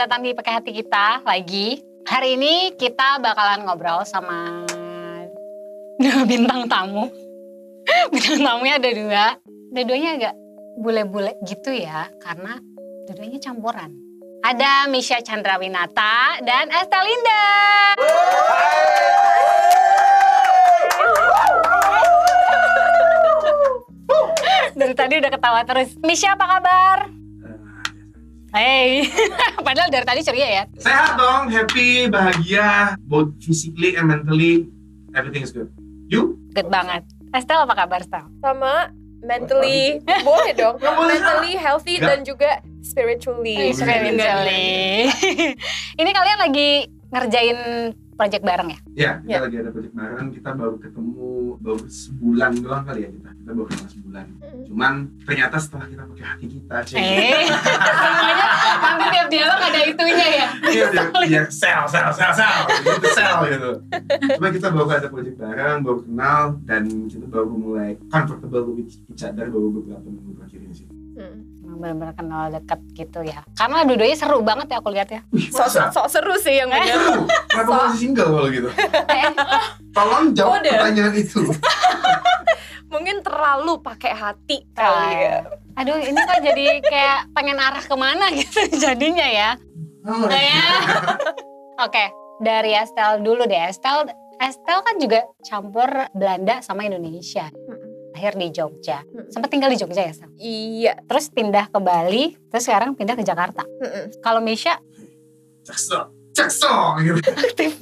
selamat datang di Pakai Hati Kita lagi. Hari ini kita bakalan ngobrol sama bintang tamu. Bintang tamunya ada dua. Dua-duanya agak bule-bule gitu ya, karena dua-duanya campuran. Ada Misha Chandrawinata dan Estelinda. Dari tadi udah ketawa terus. Misha apa kabar? Hey, padahal dari tadi ceria ya. Sehat dong, happy, bahagia, both physically and mentally, everything is good. You? Good banget. Estel apa kabar, Estel? sama mentally boleh dong mentally healthy Nggak. dan juga spiritually Spiritually. Ini kalian lagi ngerjain project bareng ya? Ya, kita Ya. lagi ada project bareng, kita baru ketemu baru sebulan doang kali ya kita. Kita baru kenal sebulan. Cuman ternyata setelah kita pakai hati kita, cek. Eh, semuanya hampir tiap dialog ada itunya ya. Iya, dia, dia sel, sel, sel, sel, gitu, sel gitu. Cuma kita baru ada project bareng, baru kenal, dan kita baru mulai comfortable with each other baru beberapa minggu terakhir ini sih. Hmm. Benar-benar kenal deket gitu ya. Karena dua-duanya seru banget ya aku lihat ya. Sok sok seru sih yang bener Aduh, Kenapa So- masih single kalau gitu? Eh, Tolong jawab Kode. pertanyaan itu. mungkin terlalu pakai hati kali ya Aduh ini kok jadi kayak pengen arah ke mana gitu jadinya ya. Oh, Nah, ya. Oke, dari Estel dulu deh. Estel, Estel kan juga campur Belanda sama Indonesia. Lahir di Jogja. Mm. Sempat tinggal di Jogja ya, Estel? iya Terus pindah ke Bali, terus sekarang pindah ke Jakarta. Mm-mm. Kalau Misha Cekso, cekso gitu. aktif.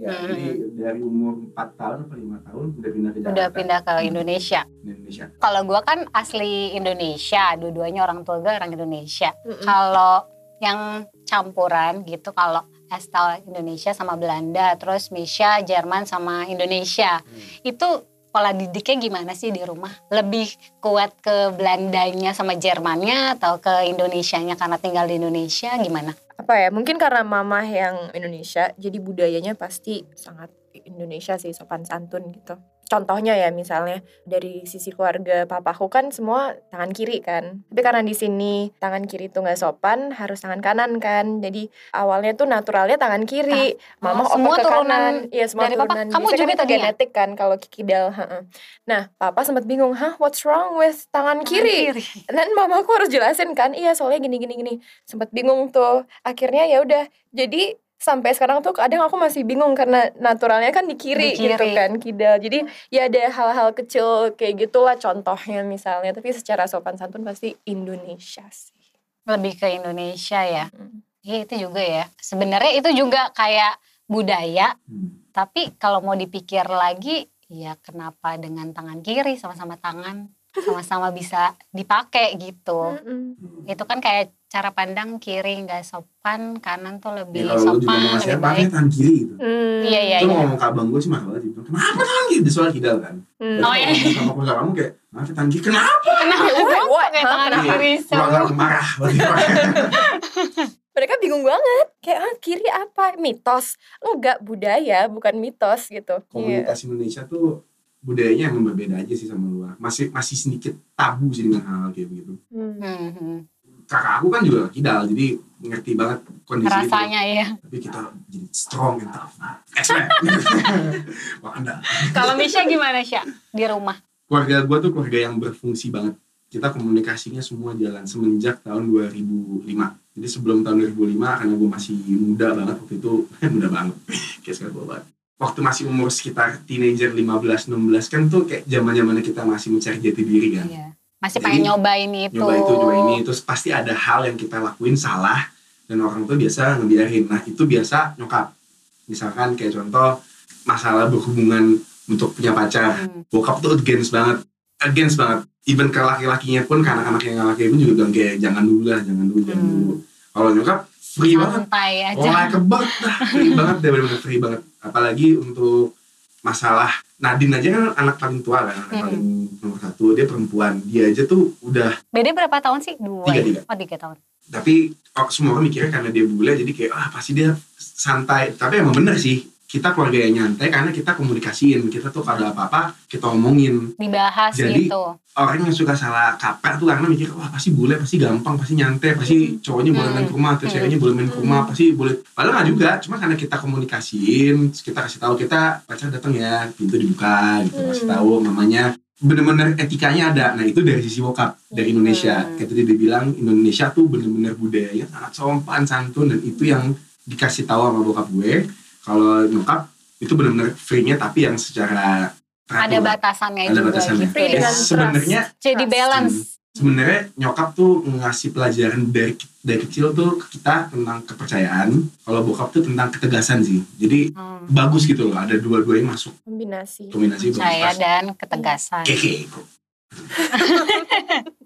Ya, jadi dari umur 4 tahun atau 5 tahun udah pindah ke Jakarta. udah pindah ke Indonesia. Indonesia. Kalau gua kan asli Indonesia, dua-duanya orang tua gue orang Indonesia. Mm-mm. Kalau yang campuran gitu, kalau Estel Indonesia sama Belanda, terus Misha Jerman sama Indonesia, itu pola didiknya gimana sih di rumah? Lebih kuat ke Belandanya sama Jermannya atau ke Indonesianya karena tinggal di Indonesia gimana? apa ya mungkin karena mama yang Indonesia jadi budayanya pasti sangat Indonesia sih sopan santun gitu. Contohnya ya misalnya dari sisi keluarga papaku kan semua tangan kiri kan. Tapi karena di sini tangan kiri tuh nggak sopan harus tangan kanan kan. Jadi awalnya tuh naturalnya tangan kiri. Mama Oh, semua ke turunan kanan iya semua dari papa? turunan. Kamu Biasanya juga kan tadi ya? genetik kan kalau kikidal heeh. nah papa sempat bingung hah what's wrong with tangan kiri? dan mamaku harus jelasin kan iya soalnya gini gini gini. Sempat bingung tuh. Akhirnya ya udah jadi sampai sekarang tuh kadang aku masih bingung karena naturalnya kan di kiri, Di gitu kiri. kan kidal jadi ya ada hal-hal kecil kayak gitulah contohnya misalnya tapi secara sopan santun pasti Indonesia sih Lebih ke Indonesia ya. Mm. Iya itu juga ya. Sebenarnya itu juga kayak budaya, Hmm. tapi kalau mau dipikir lagi, ya kenapa dengan tangan kiri sama-sama tangan sama-sama bisa dipakai gitu. Mm-mm. Itu kan kayak cara pandang kiri nggak sopan, kanan tuh lebih Ya, kalau lu juga sopan, mau ngasih lebih apa, baik. tangan kiri gitu. Hmm. Iya iya Itu iya. ngomong ke abang gue sih marah banget gitu. Kenapa tangan kiri? Soal kidal kan. Hmm. Oh, iya. Sama keluarga kamu kayak, maaf tangan kiri. Kenapa? Kenapa What? pakai tangan Kenapa? kiri? Keluarga aku marah. mereka bingung banget kayak ah kiri apa mitos enggak budaya bukan mitos gitu Iya. Komunitas Indonesia tuh budayanya emang berbeda aja sih sama luar. Masih masih sedikit tabu sih dengan hal kayak begitu. Hmm. Kakak aku kan juga kidal, jadi ngerti banget kondisi itu. Rasanya ya. Tapi kita jadi strong and tough. X-Men. Wakanda. Kalau Misha gimana Sya di rumah? keluarga gue tuh keluarga yang berfungsi banget. Kita komunikasinya semua jalan semenjak tahun 2005. Jadi sebelum tahun 2005 karena gue masih muda banget waktu itu, muda banget, kayak sekarang gue banget. Waktu masih umur sekitar teenager 15-16 kan tuh kayak zaman zamannya kita masih mencari jati diri kan. Iya. Masih Jadi, pengen nyobain itu. Nyoba itu, nyoba ini, terus pasti ada hal yang kita lakuin salah dan orang tuh biasa ngebiarin. Nah itu biasa nyokap. Misalkan kayak contoh masalah berhubungan untuk punya pacar Hmm. bokap tuh against banget against banget even ke laki-lakinya pun ke anak-anak yang laki pun juga bilang kayak jangan dulu lah jangan dulu jangan Hmm. dulu kalau nyokap free banget Santai aja. oh lah free banget deh bener-bener free banget apalagi untuk masalah Nadine aja kan anak paling tua kan anak Hmm. paling nomor satu dia perempuan dia aja tuh udah Beda berapa tahun sih? Dua. Tiga, ya? tiga. Oh tiga tahun. tapi oh, semua orang mikirnya karena dia bule jadi kayak ah pasti dia santai tapi emang bener sih kita keluarga yang nyantai karena kita komunikasiin. Kita tuh kalau ada apa-apa kita omongin. Dibahas Jadi, gitu. orang yang suka salah kaprah tuh karena mikir wah pasti bule pasti gampang pasti nyantai pasti cowoknya boleh main ke rumah atau Hmm. ceweknya boleh main rumah pasti boleh. Padahal nggak juga cuma karena kita komunikasiin kita kasih tahu kita pacar datang ya pintu dibuka gitu kasih Hmm. tahu mamanya. Bener-bener etikanya ada. Nah itu dari sisi bokap dari Indonesia. Hmm. kayak tadi dia bilang Indonesia tuh bener-bener budaya sangat sopan santun dan itu yang dikasih tahu sama bokap gue kalau nyokap itu bener-bener free-nya tapi yang secara Ada teratur. batasannya ada juga batasannya gitu Free ya. Ya, sebenarnya Jadi balance. sebenarnya nyokap tuh ngasih pelajaran dari dari kecil tuh ke kita tentang kepercayaan kalau bokap tuh tentang ketegasan sih jadi Hmm. bagus gitu loh ada dua-duanya masuk Kombinasi. kombinasi bagus Percaya dan ketegasan. keke bro.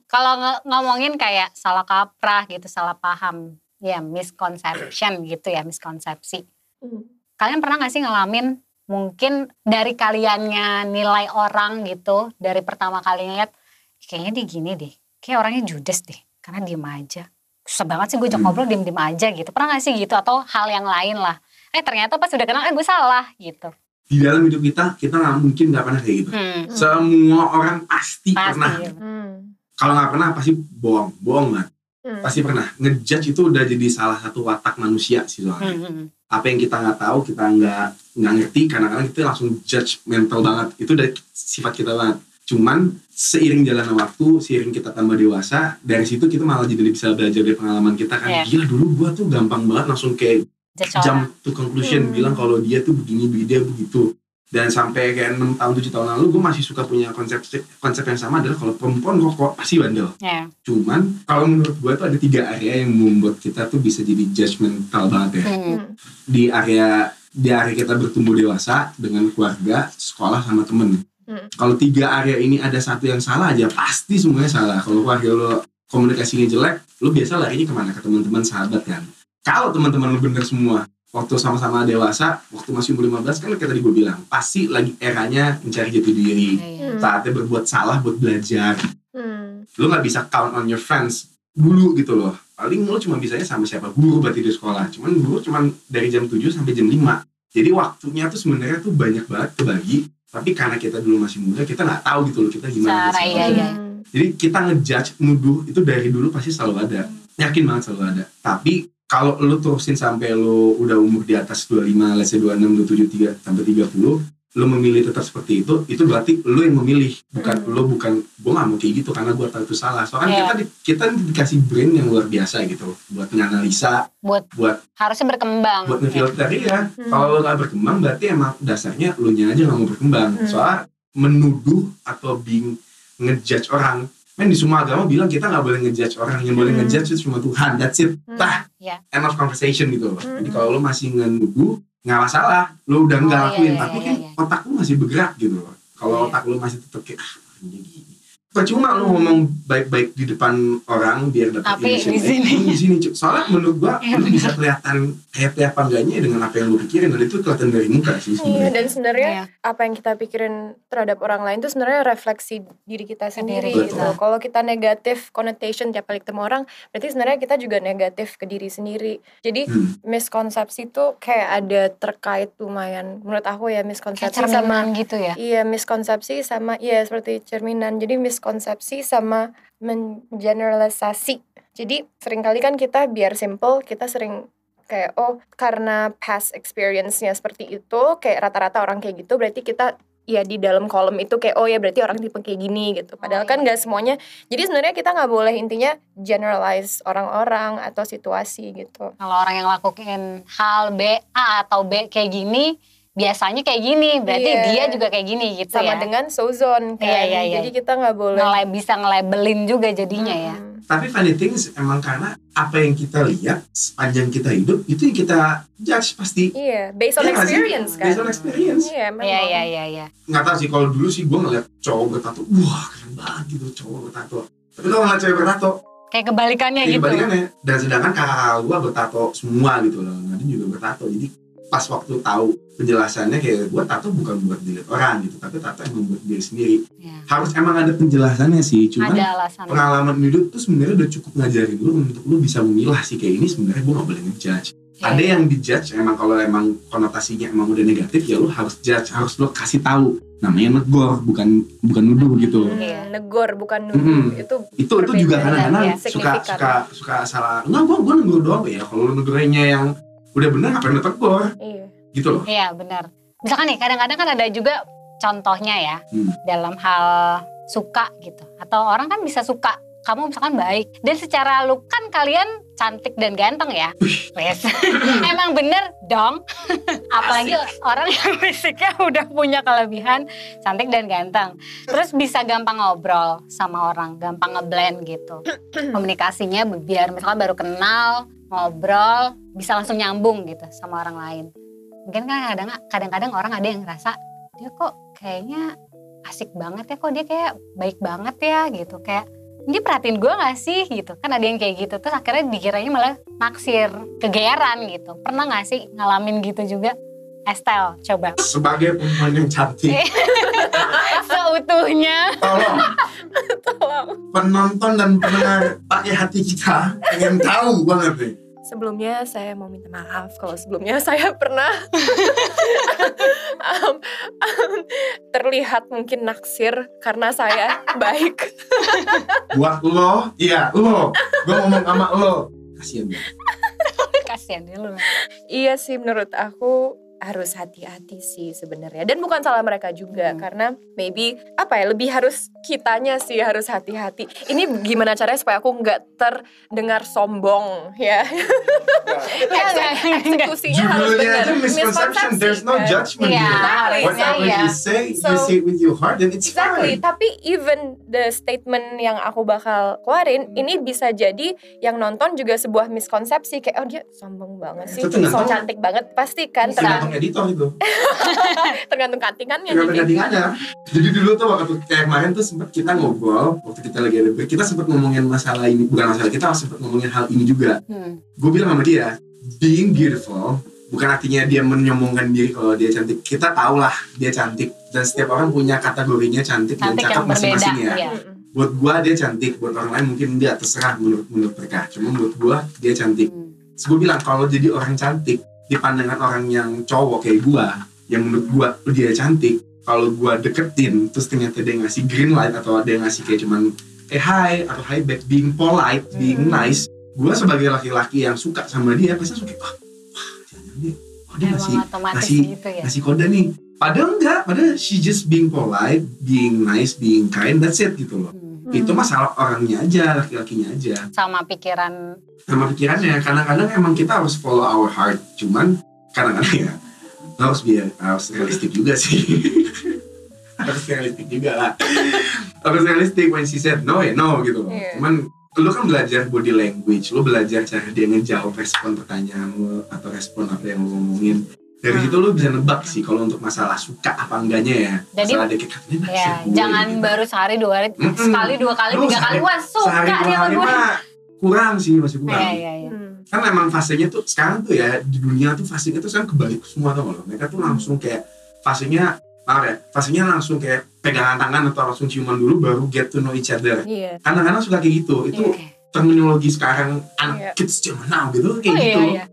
Kalau nge- ngomongin kayak salah kaprah gitu, salah paham, ya misconception gitu ya, miskonsepsi. Hmm. Kalian pernah gak sih ngalamin mungkin dari kaliannya nilai orang gitu, dari pertama kali ngeliat, kayaknya dia gini deh, kayak orangnya judes deh, karena diem aja. Susah banget sih gue ajak Hmm. ngobrol diem-diem aja gitu. Pernah gak sih gitu? Atau hal yang lain lah. Eh ternyata pas udah kenal, eh gue salah gitu. di dalam hidup kita kita nggak mungkin nggak pernah kayak gitu Hmm, semua orang pasti, pernah pasti. Hmm. kalau nggak pernah pasti bohong bohong banget Hmm. pasti pernah ngejudge itu udah jadi salah satu watak manusia sih soalnya Hmm, hmm. apa yang kita nggak tahu kita nggak nggak ngerti kadang-kadang kita langsung judge mental banget itu dari sifat kita banget cuman seiring jalannya waktu seiring kita tambah dewasa dari situ kita malah jadi bisa belajar dari pengalaman kita kan Iya. gila dulu gua tuh gampang banget langsung kayak jump to conclusion Hmm. bilang kalau dia tuh begini dia begitu dan sampai kayak 6 tahun 7 tahun lalu gue masih suka punya konsep konsep yang sama adalah kalau perempuan rokok pasti bandel Ya. cuman kalau menurut gue tuh ada tiga area yang membuat kita tuh bisa jadi judgmental banget ya. Hmm. di area di area kita bertumbuh dewasa dengan keluarga, sekolah sama temen. Hmm. Kalau tiga area ini ada satu yang salah aja, pasti semuanya salah. Kalau keluarga lo komunikasinya jelek, lo biasa larinya ke mana? Ke teman-teman sahabat kan. Kalau teman-teman lo bener semua, waktu sama-sama dewasa, waktu masih umur 15 kan kayak tadi gue bilang, pasti lagi eranya mencari jati diri. Iya, iya. Hmm. Saatnya berbuat salah buat belajar. Hmm. Lo nggak bisa count on your friends dulu gitu loh. Paling lo cuma bisanya sama siapa? Guru berarti di sekolah. Cuman guru cuman dari jam 7 sampai jam 5. Jadi waktunya tuh sebenarnya tuh banyak banget kebagi. Tapi karena kita dulu masih muda, kita nggak tahu gitu loh kita gimana. Cara, iya, iya. Hmm. Jadi kita ngejudge, nuduh itu dari dulu pasti selalu ada. Yakin banget selalu ada. Tapi kalau lo terusin sampai lo udah umur di atas 25, let's say 26, 27, 3, sampai 30, lo memilih tetap seperti itu, itu berarti lo yang memilih. Bukan Hmm. lo bukan, gue gak mau kayak gitu karena gue tahu itu salah. Soalnya Iya. kita, di- kita dikasih brain yang luar biasa gitu. Buat menganalisa, Buat buat harusnya berkembang. buat ngefilter ya. Hmm. Kalau lo gak berkembang berarti emang dasarnya lo nya aja gak mau berkembang. Hmm. Soalnya menuduh atau being ngejudge orang. Men di semua agama bilang kita nggak boleh ngejudge orang, yang boleh Hmm. ngejudge itu cuma Tuhan. That's it. Hmm. Tah, Iya. end of conversation gitu loh. Hmm. Jadi kalau lo masih ngenuduh, nggak masalah. Lo udah nggak Oh, iya, lakuin, iya, tapi iya, kan iya. otak lo masih bergerak gitu loh. Kalau Iya. otak lo masih tetap kayak, ah, ini gini. Percuma lo ngomong baik-baik di depan orang biar dapat Tapi di sini. di sini Cuk. soalnya menurut gua Iya, lo bisa kelihatan happy apa enggaknya dengan apa yang lo pikirin dan itu kelihatan dari muka sih Iya, sebenarnya dan sebenarnya Iya. apa yang kita pikirin terhadap orang lain itu sebenarnya refleksi diri kita sendiri Betul. gitu. Kalau kita negatif connotation tiap kali ketemu orang, berarti sebenarnya kita juga negatif ke diri sendiri. Jadi Hmm. miskonsepsi tuh kayak ada terkait lumayan menurut aku ya Kayak miskonsepsi sama cerminan gitu ya. Iya, miskonsepsi sama iya seperti cerminan. Jadi miskonsepsi sama mengeneralisasi. Jadi sering kali kan kita biar simple, kita sering kayak oh karena past experience-nya seperti itu, kayak rata-rata orang kayak gitu berarti kita ya di dalam kolom itu kayak oh ya berarti orang tipe kayak gini gitu. Padahal Oh, kan iya. nggak semuanya. Jadi sebenarnya kita nggak boleh intinya generalize orang-orang atau situasi gitu. Kalau orang yang lakuin hal B A atau B kayak gini, biasanya kayak gini, berarti Iya. dia juga kayak gini gitu Sama ya. dengan sozone kan. Iya, iya, iya. Jadi kita nggak boleh Ngele- bisa ngelabelin juga jadinya ya. Mm-mm. Tapi funny things emang karena apa yang kita lihat sepanjang kita hidup itu yang kita judge pasti. Iya, based on sih? experience kan. Based on experience. Iya. Iya iya iya iya. Nggak tahu sih kalau dulu sih gue ngeliat cowok bertato, wah keren banget gitu cowok bertato. Tapi kalau ngeliat cewek bertato, Kayak kebalikannya kayak gitu. kebalikannya. Dan sedangkan kakak gue bertato semua gitu loh. Nadine juga bertato. Jadi pas waktu tahu penjelasannya kayak gue tato bukan buat dilihat orang gitu, tapi tato emang buat diri sendiri. Ya. Harus emang ada penjelasannya sih, cuman alasan. pengalaman hidup tuh sebenarnya udah cukup ngajarin lu untuk lu bisa memilah sih kayak ini sebenarnya gue gak boleh ngejudge ada yang dijudge emang kalau emang konotasinya emang udah negatif ya lu harus judge harus lu kasih tahu namanya negor bukan bukan nuduh gitu Hmm, Iya. negor bukan nuduh Mm-mm. itu itu itu juga kadang-kadang ya, suka suka suka salah enggak gua gua negur doang ya kalau lu negurnya yang udah bener ngapain lu tegur iya gitu loh Iya benar. Misalkan nih kadang-kadang kan ada juga contohnya ya Hmm. dalam hal suka gitu. Atau orang kan bisa suka kamu misalkan baik dan secara look kan kalian cantik dan ganteng ya. Wes. Emang bener dong. Apalagi orang yang fisiknya udah punya kelebihan cantik dan ganteng. Terus bisa gampang ngobrol sama orang, gampang ngeblend gitu. Komunikasinya biar misalkan baru kenal, ngobrol, bisa langsung nyambung gitu sama orang lain. Mungkin kan kadang kadang-kadang orang ada yang ngerasa dia kok kayaknya asik banget ya kok dia kayak baik banget ya gitu. Kayak dia perhatiin gue gak sih? Gitu. Kan ada yang kayak gitu. Terus akhirnya dikiranya malah naksir kegeeran gitu. Pernah gak sih ngalamin gitu juga? Estel coba. Sebagai perempuan yang cantik. Seutuhnya. Tolong tolong. Penonton dan pendengar pakai hati kita pengen tahu banget nih. Sebelumnya saya mau minta maaf kalau sebelumnya saya pernah um, um, terlihat mungkin naksir karena saya baik. buat lo iya lo. Gue ngomong sama lo. Kasian ya kasihan dia lu Iya sih menurut aku harus hati-hati sih sebenarnya. Dan bukan salah mereka juga Hmm. karena maybe apa ya lebih harus kitanya sih harus hati-hati. Ini gimana caranya supaya aku nggak terdengar sombong ya? Enggak, enggak. eksekusinya harus benar. misconception. There's no kan? judgment Iya, here. Harusnya whatever iya. you say you So- say it with your heart and it's Exactly, fine. Tapi even the statement yang aku bakal keluarin ini bisa jadi yang nonton juga sebuah miskonsepsi kayak oh dia sombong banget sih, so cantik banget. Pasti kan tergantung editor itu tergantung kantingannya tergantung jadi. gantingannya jadi dulu tuh waktu kayak kemarin tuh sempat kita ngobrol waktu kita lagi ada kita sempat ngomongin masalah ini bukan masalah kita sempat ngomongin hal ini juga Hmm. gue bilang sama dia being beautiful bukan artinya dia menyombongkan diri kalau dia cantik kita tahu lah dia cantik dan setiap orang punya kategorinya cantik, cantik dan cakep masing-masing ya ya. Mm-mm. buat gua dia cantik buat orang lain mungkin dia terserah menurut menurut mereka cuma menurut gua dia cantik Hmm. Terus gue bilang kalau jadi orang cantik di pandangan orang yang cowok kayak gua yang menurut gua dia cantik kalau gua deketin terus ternyata dia ngasih green light atau yang ngasih kayak cuman eh hi atau hi back being polite being Hmm. nice gua sebagai laki-laki yang suka sama dia pasti langsung kayak wah wah jangan dia oh dia ngasih ngasih- gitu ya. ngasih kode nih padahal enggak padahal she just being polite being nice being kind that's it gitu loh Hmm. Itu masalah orangnya aja laki-lakinya aja. Sama pikiran. Sama pikirannya kadang-kadang emang kita harus follow our heart cuman kadang-kadang ya harus biar harus realistik juga sih. Harus realistik juga lah. Harus realistik when she said no ya no gitu loh. Iya. cuman lu kan belajar body language lu belajar cara dia ngejawab respon pertanyaan lu atau respon apa yang lu ngomongin dari Hmm. situ lu bisa nebak sih kalau untuk masalah suka apa enggaknya ya Jadi- masalah katanya naksir ya gue, jangan gitu. baru sehari dua hari Mm-mm. sekali dua kali Lu tiga kali sehari- wah suka sehari dua dia sama hari gue mah kurang sih masih kurang Iya iya iya. Hmm. kan emang fasenya tuh sekarang tuh ya di dunia tuh fasenya tuh sekarang kebalik semua tau loh mereka tuh langsung kayak fasenya maaf ya fasenya langsung kayak pegangan tangan atau langsung ciuman dulu baru get to know each other Iya. kadang-kadang suka kayak gitu itu Oke. terminologi sekarang anak Iya. kids zaman now gitu kayak Oh, gitu iya, iya.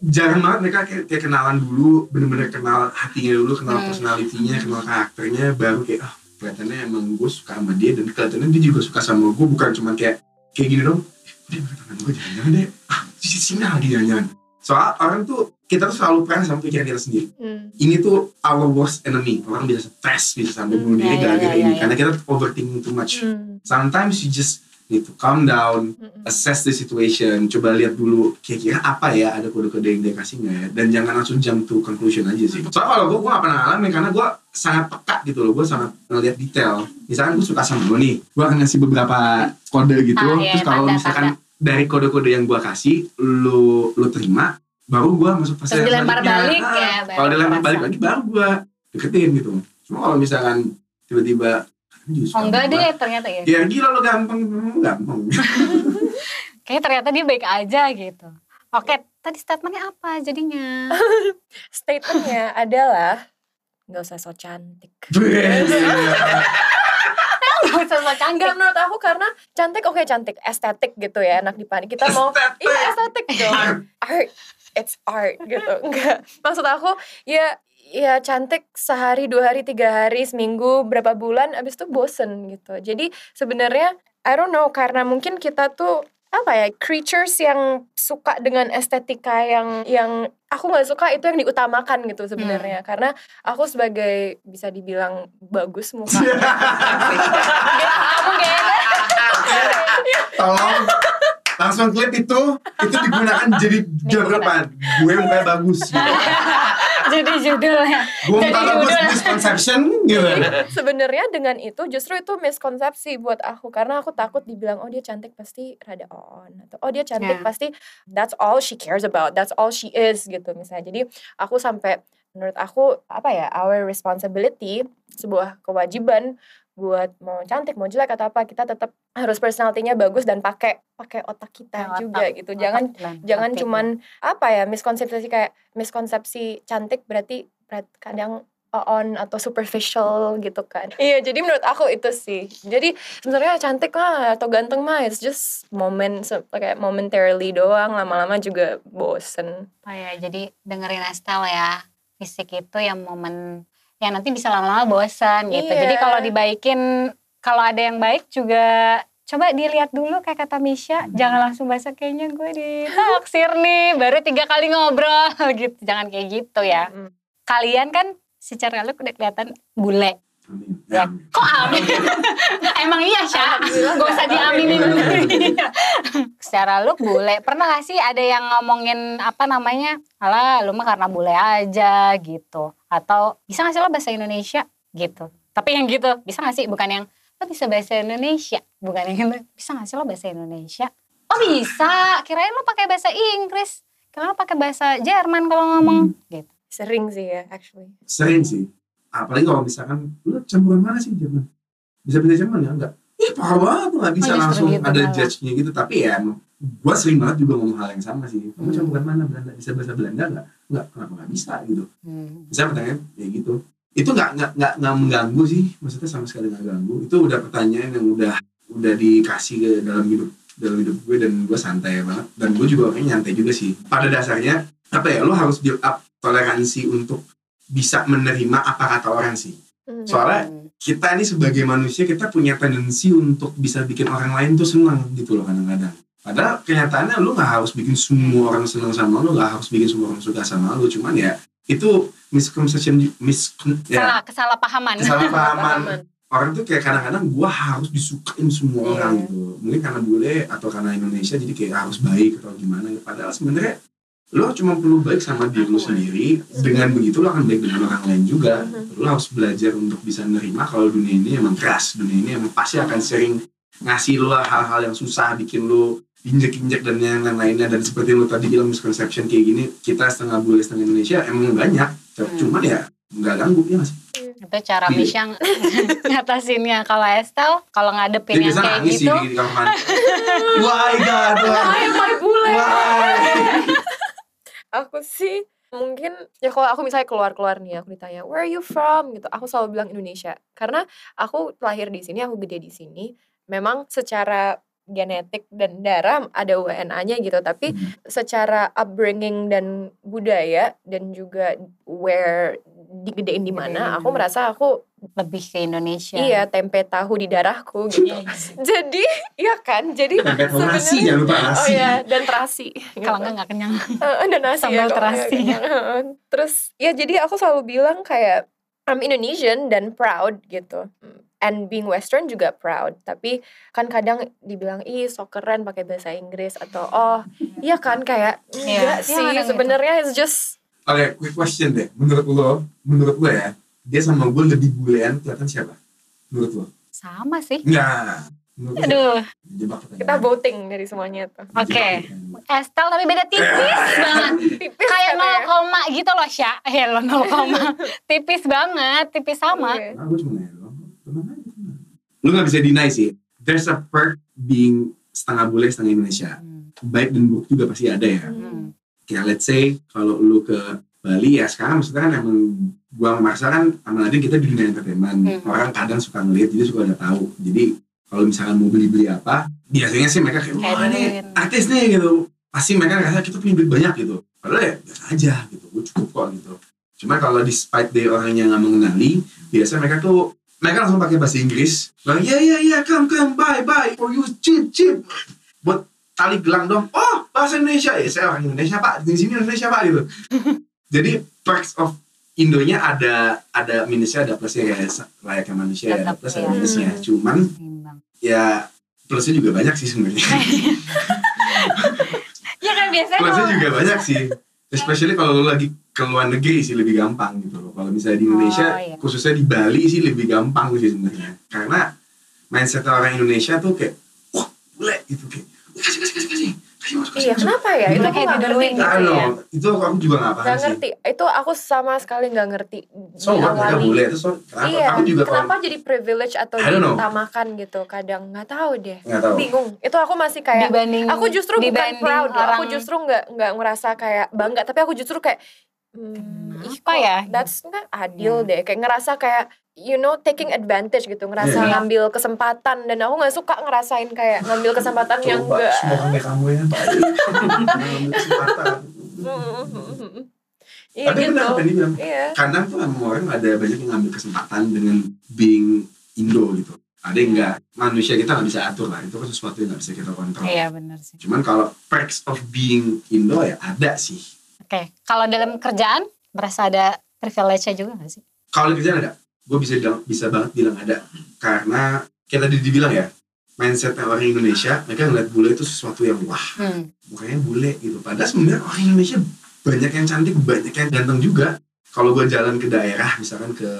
Jarang banget mereka kayak, kayak kenalan dulu bener-bener kenal hatinya dulu kenal Hmm. personalitinya kenal karakternya baru kayak ah kelihatannya emang gue suka sama dia dan kelihatannya dia juga suka sama gue bukan cuma kayak kayak gini dong eh, dia tangan gue jangan-jangan deh ah sini sini lagi jangan-jangan soal orang tuh kita tuh selalu perang sama pikiran kita sendiri Hmm. ini tuh our worst enemy orang bisa stres bisa sampai Hmm, bunuh diri iya, iya, gara-gara iya, ini karena kita overthinking too much Hmm. sometimes you just need to calm down assess the situation, coba lihat dulu kira-kira apa ya ada kode-kode yang dia kasih nggak ya, dan jangan langsung jump to conclusion aja sih. Soalnya kalau gue, gue gak pernah ngalamin karena gue sangat peka gitu loh, gue sangat ngeliat detail. Misalkan gue suka sama lo nih, gue akan ngasih beberapa kode gitu, Ah, iya, terus kalau tanda, misalkan dari kode-kode yang gue kasih, lo lo terima, baru gue masuk fase Terus dilempar balik Ah, ya, Kalau dilempar balik lagi baru gue deketin gitu. Cuma kalau misalkan tiba-tiba "Anjir, Oh enggak deh gua." ternyata ya. Ya gila lo gampang, gampang. Kayaknya ternyata dia baik aja gitu. Oke, tadi statementnya apa jadinya? Statementnya adalah nggak usah so cantik. Gak usah so cantik. Enggak menurut aku karena cantik oke cantik estetik gitu ya enak dipandang kita mau iya estetik dong art it's art gitu enggak maksud aku ya ya cantik sehari dua hari tiga hari seminggu berapa bulan abis itu bosen gitu jadi sebenarnya I don't know karena mungkin kita tuh apa ya creatures yang suka dengan estetika yang yang aku nggak suka itu yang diutamakan gitu sebenarnya karena aku sebagai bisa dibilang bagus muka kamu Tolong langsung klip itu itu digunakan jadi depan. Gue mukanya bagus. Gitu. Jadi judulnya. Jadi judul. misconception gitu. sebenarnya dengan itu justru itu miskonsepsi buat aku karena aku takut dibilang oh dia cantik pasti rada on atau oh dia cantik Ya. pasti that's all she cares about that's all she is gitu misalnya jadi aku sampai menurut aku apa ya our responsibility sebuah kewajiban buat mau cantik mau jelek atau apa kita tetap harus personalitinya bagus dan pakai pakai otak kita Otak, juga gitu. Jangan Otak jangan hati. cuman apa ya miskonsepsi kayak miskonsepsi cantik berarti berat- kadang on atau superficial gitu kan. Iya jadi menurut aku itu sih. Jadi sebenarnya cantik mah atau ganteng mah it's just moment se- kayak momentarily doang. Lama-lama juga bosen. Oh ya, jadi dengerin Estelle ya. Fisik itu yang momen yang nanti bisa lama-lama bosan gitu. Iya. Jadi kalau dibaikin, kalau ada yang baik juga coba dilihat dulu kayak kata Misha, jangan langsung bahasa kayaknya gue ditaksir nih, baru tiga kali ngobrol gitu. Jangan kayak gitu ya. Mm. Kalian kan secara look udah kelihatan bule. Amin. Ya. Kok amin? Emang iya, Syah? Alhamdulillah Gak usah diaminin. amin. Secara look bule. Pernah gak sih ada yang ngomongin apa namanya? Alah, lu mah karena bule aja gitu. Atau bisa gak sih lo bahasa Indonesia gitu. Tapi yang gitu, bisa gak sih? Bukan yang lo bisa bahasa Indonesia. Bukan yang gitu, bisa gak sih lo bahasa Indonesia? Oh bisa, kirain lo pakai bahasa Inggris. Kirain lo pakai bahasa Jerman kalau ngomong gitu. sering sih ya actually Sering sih. Apalagi kalau misalkan lu campuran mana sih Jerman? Bisa bisa Jerman ya enggak? Ih parah banget nggak bisa Oh, justru langsung gitu ada malah. judge-nya gitu. Tapi ya gue sering banget juga ngomong hal yang sama sih. Kamu Hmm. campuran mana Belanda? Bisa bahasa Belanda enggak? Enggak, kenapa nggak bisa gitu? Hmm. Bisa pertanyaan ya gitu. Itu nggak nggak nggak nggak mengganggu sih. Maksudnya sama sekali nggak ganggu. Itu udah pertanyaan yang udah udah dikasih ke dalam hidup dalam hidup gue dan gue santai banget dan gue juga orangnya nyantai juga sih pada dasarnya apa ya lo harus build up toleransi untuk bisa menerima apa kata orang sih. Soalnya Hmm. kita ini sebagai manusia kita punya tendensi untuk bisa bikin orang lain tuh senang gitu loh kadang-kadang. Padahal kenyataannya lu nggak harus bikin semua orang senang sama lu, nggak harus bikin semua orang suka sama lu. Cuman ya itu misconception, mis ya Salah, kesalahpahaman. kesalahpahaman. Orang tuh kayak kadang-kadang gua harus disukain semua Iya. orang gitu. Mungkin karena bule atau karena Indonesia jadi kayak harus baik atau gimana. Padahal sebenarnya lo cuma perlu baik sama diri lo sendiri. Dengan begitu lo akan baik dengan orang lain juga. Mhm. Lo harus belajar untuk bisa nerima kalau dunia ini emang keras. Dunia ini emang pasti akan sering ngasih lo hal-hal yang susah, bikin lo injek-injek dan yang lain-lainnya. Dan seperti lo tadi bilang misconception kayak gini, kita setengah bule setengah Indonesia emang banyak. Cuman ya nggak ganggu ya mas. itu cara Iya. Misha ng- ngatasinnya kalau Estel kalau ngadepin Dia yang kayak gitu sih di kamar. Why God, why? my bule Why? aku sih mungkin ya kalau aku misalnya keluar-keluar nih aku ditanya where are you from? Gitu aku selalu bilang Indonesia. Karena aku lahir di sini aku gede di sini memang secara genetik dan darah ada WNA-nya gitu tapi secara upbringing dan budaya dan juga where digedein di mana aku Digedein. merasa aku lebih ke Indonesia iya tempe tahu di darahku gitu Iya. jadi iya kan jadi sebenarnya- jangan lupa oh iya dan terasi kalau gitu. enggak nggak kenyang Heeh, dan nasi Sambal ya, terasi. Terus ya jadi aku selalu bilang kayak I'm Indonesian dan proud gitu. And being Western juga proud. Tapi kan kadang dibilang ih so keren pakai bahasa Inggris atau oh iya kan kayak Iya, enggak iya, sih kadang gitu. sebenarnya it's just Oke, quick question deh. Menurut lo, menurut lo ya, dia sama gue lebih bulean kelihatan siapa? Menurut lo? sama sih. Menurut siapa? aduh kita voting dari semuanya tuh. Oke. pertanyaan. Estel tapi beda tipis banget Tipis kayak ya? 0 koma gitu loh Syah eh lo 0 koma tipis banget tipis sama Iya. Nah, gue cuma nanya doang. Tenang aja, tenang. Lu gak bisa deny sih. There's a perk being setengah bule, setengah Indonesia. Hmm. Baik dan buruk juga pasti ada ya. Hmm. Kayak let's say kalau lu ke Bali ya sekarang maksudnya kan emang gua Marsha kan sama Nadine kita di dunia entertainment. Hmm. orang kadang suka ngeliat jadi suka udah tahu. Jadi kalau misalkan mau beli-beli apa biasanya sih mereka kayak wah ini artis nih gitu. Pasti mereka ngerasa kita punya duit banyak gitu. Padahal ya biasa aja gitu. Gue cukup kok gitu. Cuma kalau despite day orang yang nggak mengenali biasanya mereka tuh mereka langsung pakai bahasa Inggris. Bilang ya ya ya come come bye bye for you cheap cheap buat tali gelang dong. Oh bahasa Indonesia. Ya saya orang Indonesia pak. Di sini Indonesia pak gitu. Jadi perks of Indonya ada ada minusnya ada plusnya ya. Layaknya manusia ya ada Tetap, plus ada ya. minusnya. Hmm. cuman ya plusnya juga banyak sih sebenarnya. Ya kan biasanya plusnya juga banyak sih. Especially kalau lo lagi ke luar negeri sih lebih gampang gitu loh. Kalau misalnya di Indonesia Oh, iya. khususnya di Bali sih lebih gampang sih sebenarnya. Karena mindset orang Indonesia tuh kayak wah boleh gitu kayak kasih kasih kasih kasih kasih masuk kasih Iya, kenapa ya? Itu Itu aku kayak nggak ngerti. diduluin I gitu don't ya. know. itu aku juga gak paham Gak sih ngerti. Itu aku sama sekali gak ngerti so mereka diawali. boleh terus so, kenapa Iya, aku juga kalau kenapa jadi privilege atau diutamakan gitu? Kadang nggak tahu deh. tahu Bingung. Itu aku masih kayak dibanding aku justru bukan proud orang aku justru nggak nggak ngerasa kayak bangga tapi aku justru kayak hmm, kok ya? that's nggak adil Ya. deh. Kayak ngerasa kayak you know taking advantage gitu. Ngerasa Iya. ngambil kesempatan. Dan aku nggak suka ngerasain kayak ngambil kesempatan yang enggak semua kayak kamu ya. Ngambil kesempatan. Iya tapi gitu benar apa yang dibilang iya. kadang tuh emang orang ada banyak yang ngambil kesempatan dengan being Indo gitu. Ada yang enggak manusia kita nggak bisa atur lah. Itu kan sesuatu yang nggak bisa kita kontrol. Iya benar sih. Cuman kalau perks of being Indo ya ada sih. Oke kalau dalam kerjaan merasa ada privilege-nya juga gak sih? Kalau di kerjaan ada. Gue bisa bilang bisa banget bilang ada. Karena kayak tadi dibilang ya mindsetnya orang Indonesia mereka ngeliat bule itu sesuatu yang wah hmm. mukanya bule gitu. Padahal sebenarnya orang Indonesia banyak yang cantik banyak yang ganteng juga. Kalau gue jalan ke daerah misalkan ke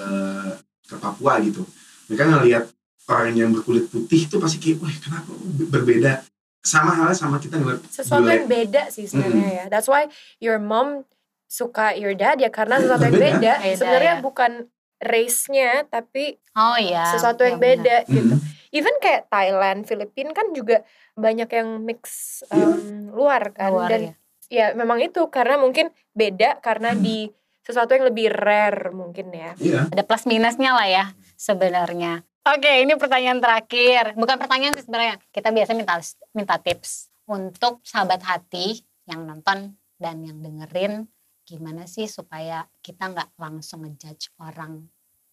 ke Papua gitu mereka ngelihat orang yang berkulit putih itu pasti kayak wah kenapa berbeda? Sama halnya sama kita ngeliat sesuatu bule. yang beda sih sebenarnya ya. That's why your mom suka your dad ya karena Iya, sesuatu yang beda Beda, sebenarnya ya. bukan race-nya tapi oh iya sesuatu yang iya benar. beda gitu Hmm. even kayak Thailand, Filipina kan juga banyak yang mix um, luar kan Luar, dan ya. ya memang itu karena mungkin beda karena Hmm. di sesuatu yang lebih rare mungkin ya. iya ada plus minusnya lah ya sebenarnya. Oke, ini pertanyaan terakhir. Bukan pertanyaan sih sebenarnya. Kita biasa minta minta tips untuk sahabat hati yang nonton dan yang dengerin gimana sih supaya kita nggak langsung ngejudge orang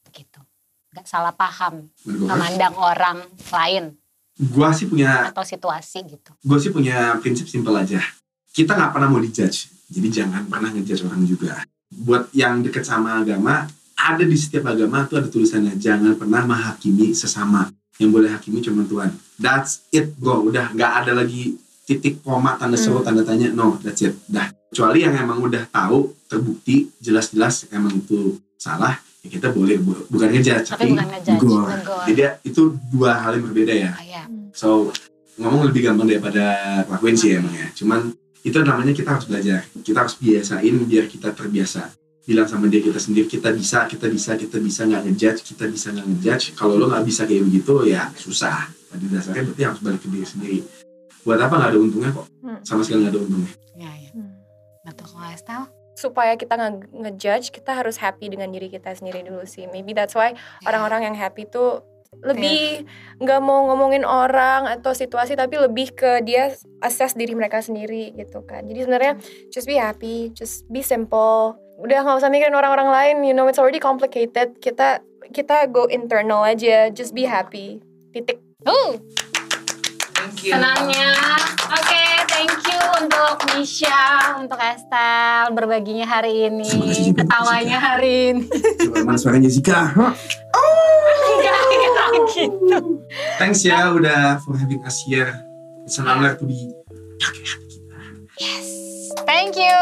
gitu. Nggak salah paham memandang orang lain. Gue sih punya atau situasi gitu. gue sih punya prinsip simpel aja. Kita nggak pernah mau dijudge jadi jangan pernah ngejudge orang juga. Buat yang deket sama agama ada di setiap agama tuh ada tulisannya jangan pernah menghakimi sesama. Yang boleh hakimi cuma Tuhan. That's it bro. Udah nggak ada lagi titik koma tanda seru Hmm. tanda tanya no that's it dah kecuali yang emang udah tahu terbukti jelas-jelas emang itu salah ya kita boleh bu- bukan ngejudge Tapi bukan ngejudge, negor. negor. jadi itu dua hal yang berbeda ya Oh, ya. So ngomong lebih gampang daripada lakuin sih emang ya. Cuman itu namanya kita harus belajar. Kita harus biasain biar kita terbiasa. Bilang sama dia kita sendiri kita bisa, kita bisa, kita bisa nggak ngejudge, kita bisa nggak ngejudge. Kalau lo nggak bisa kayak begitu ya susah. Pada dasarnya berarti harus balik ke diri sendiri. Buat apa nggak ada untungnya kok? Hmm. Sama sekali nggak ada untungnya. Ya, ya. Hmm. Betul kalau Estel. Supaya kita nggak ngejudge, kita harus happy dengan diri kita sendiri dulu sih. Maybe that's why orang-orang yang happy tuh lebih nggak mau ngomongin orang atau situasi tapi lebih ke dia assess diri mereka sendiri gitu kan jadi sebenarnya just be happy just be simple udah nggak usah mikirin orang-orang lain you know it's already complicated kita kita go internal aja just be happy titik Uh, Thank senangnya. Oke, thank you untuk Misha, untuk Estel berbaginya hari ini, ketawanya hari ini. Coba mana suaranya Jessica? Enggak gitu. Thanks ya udah for having us here. It's an honor to be Yes. Thank you.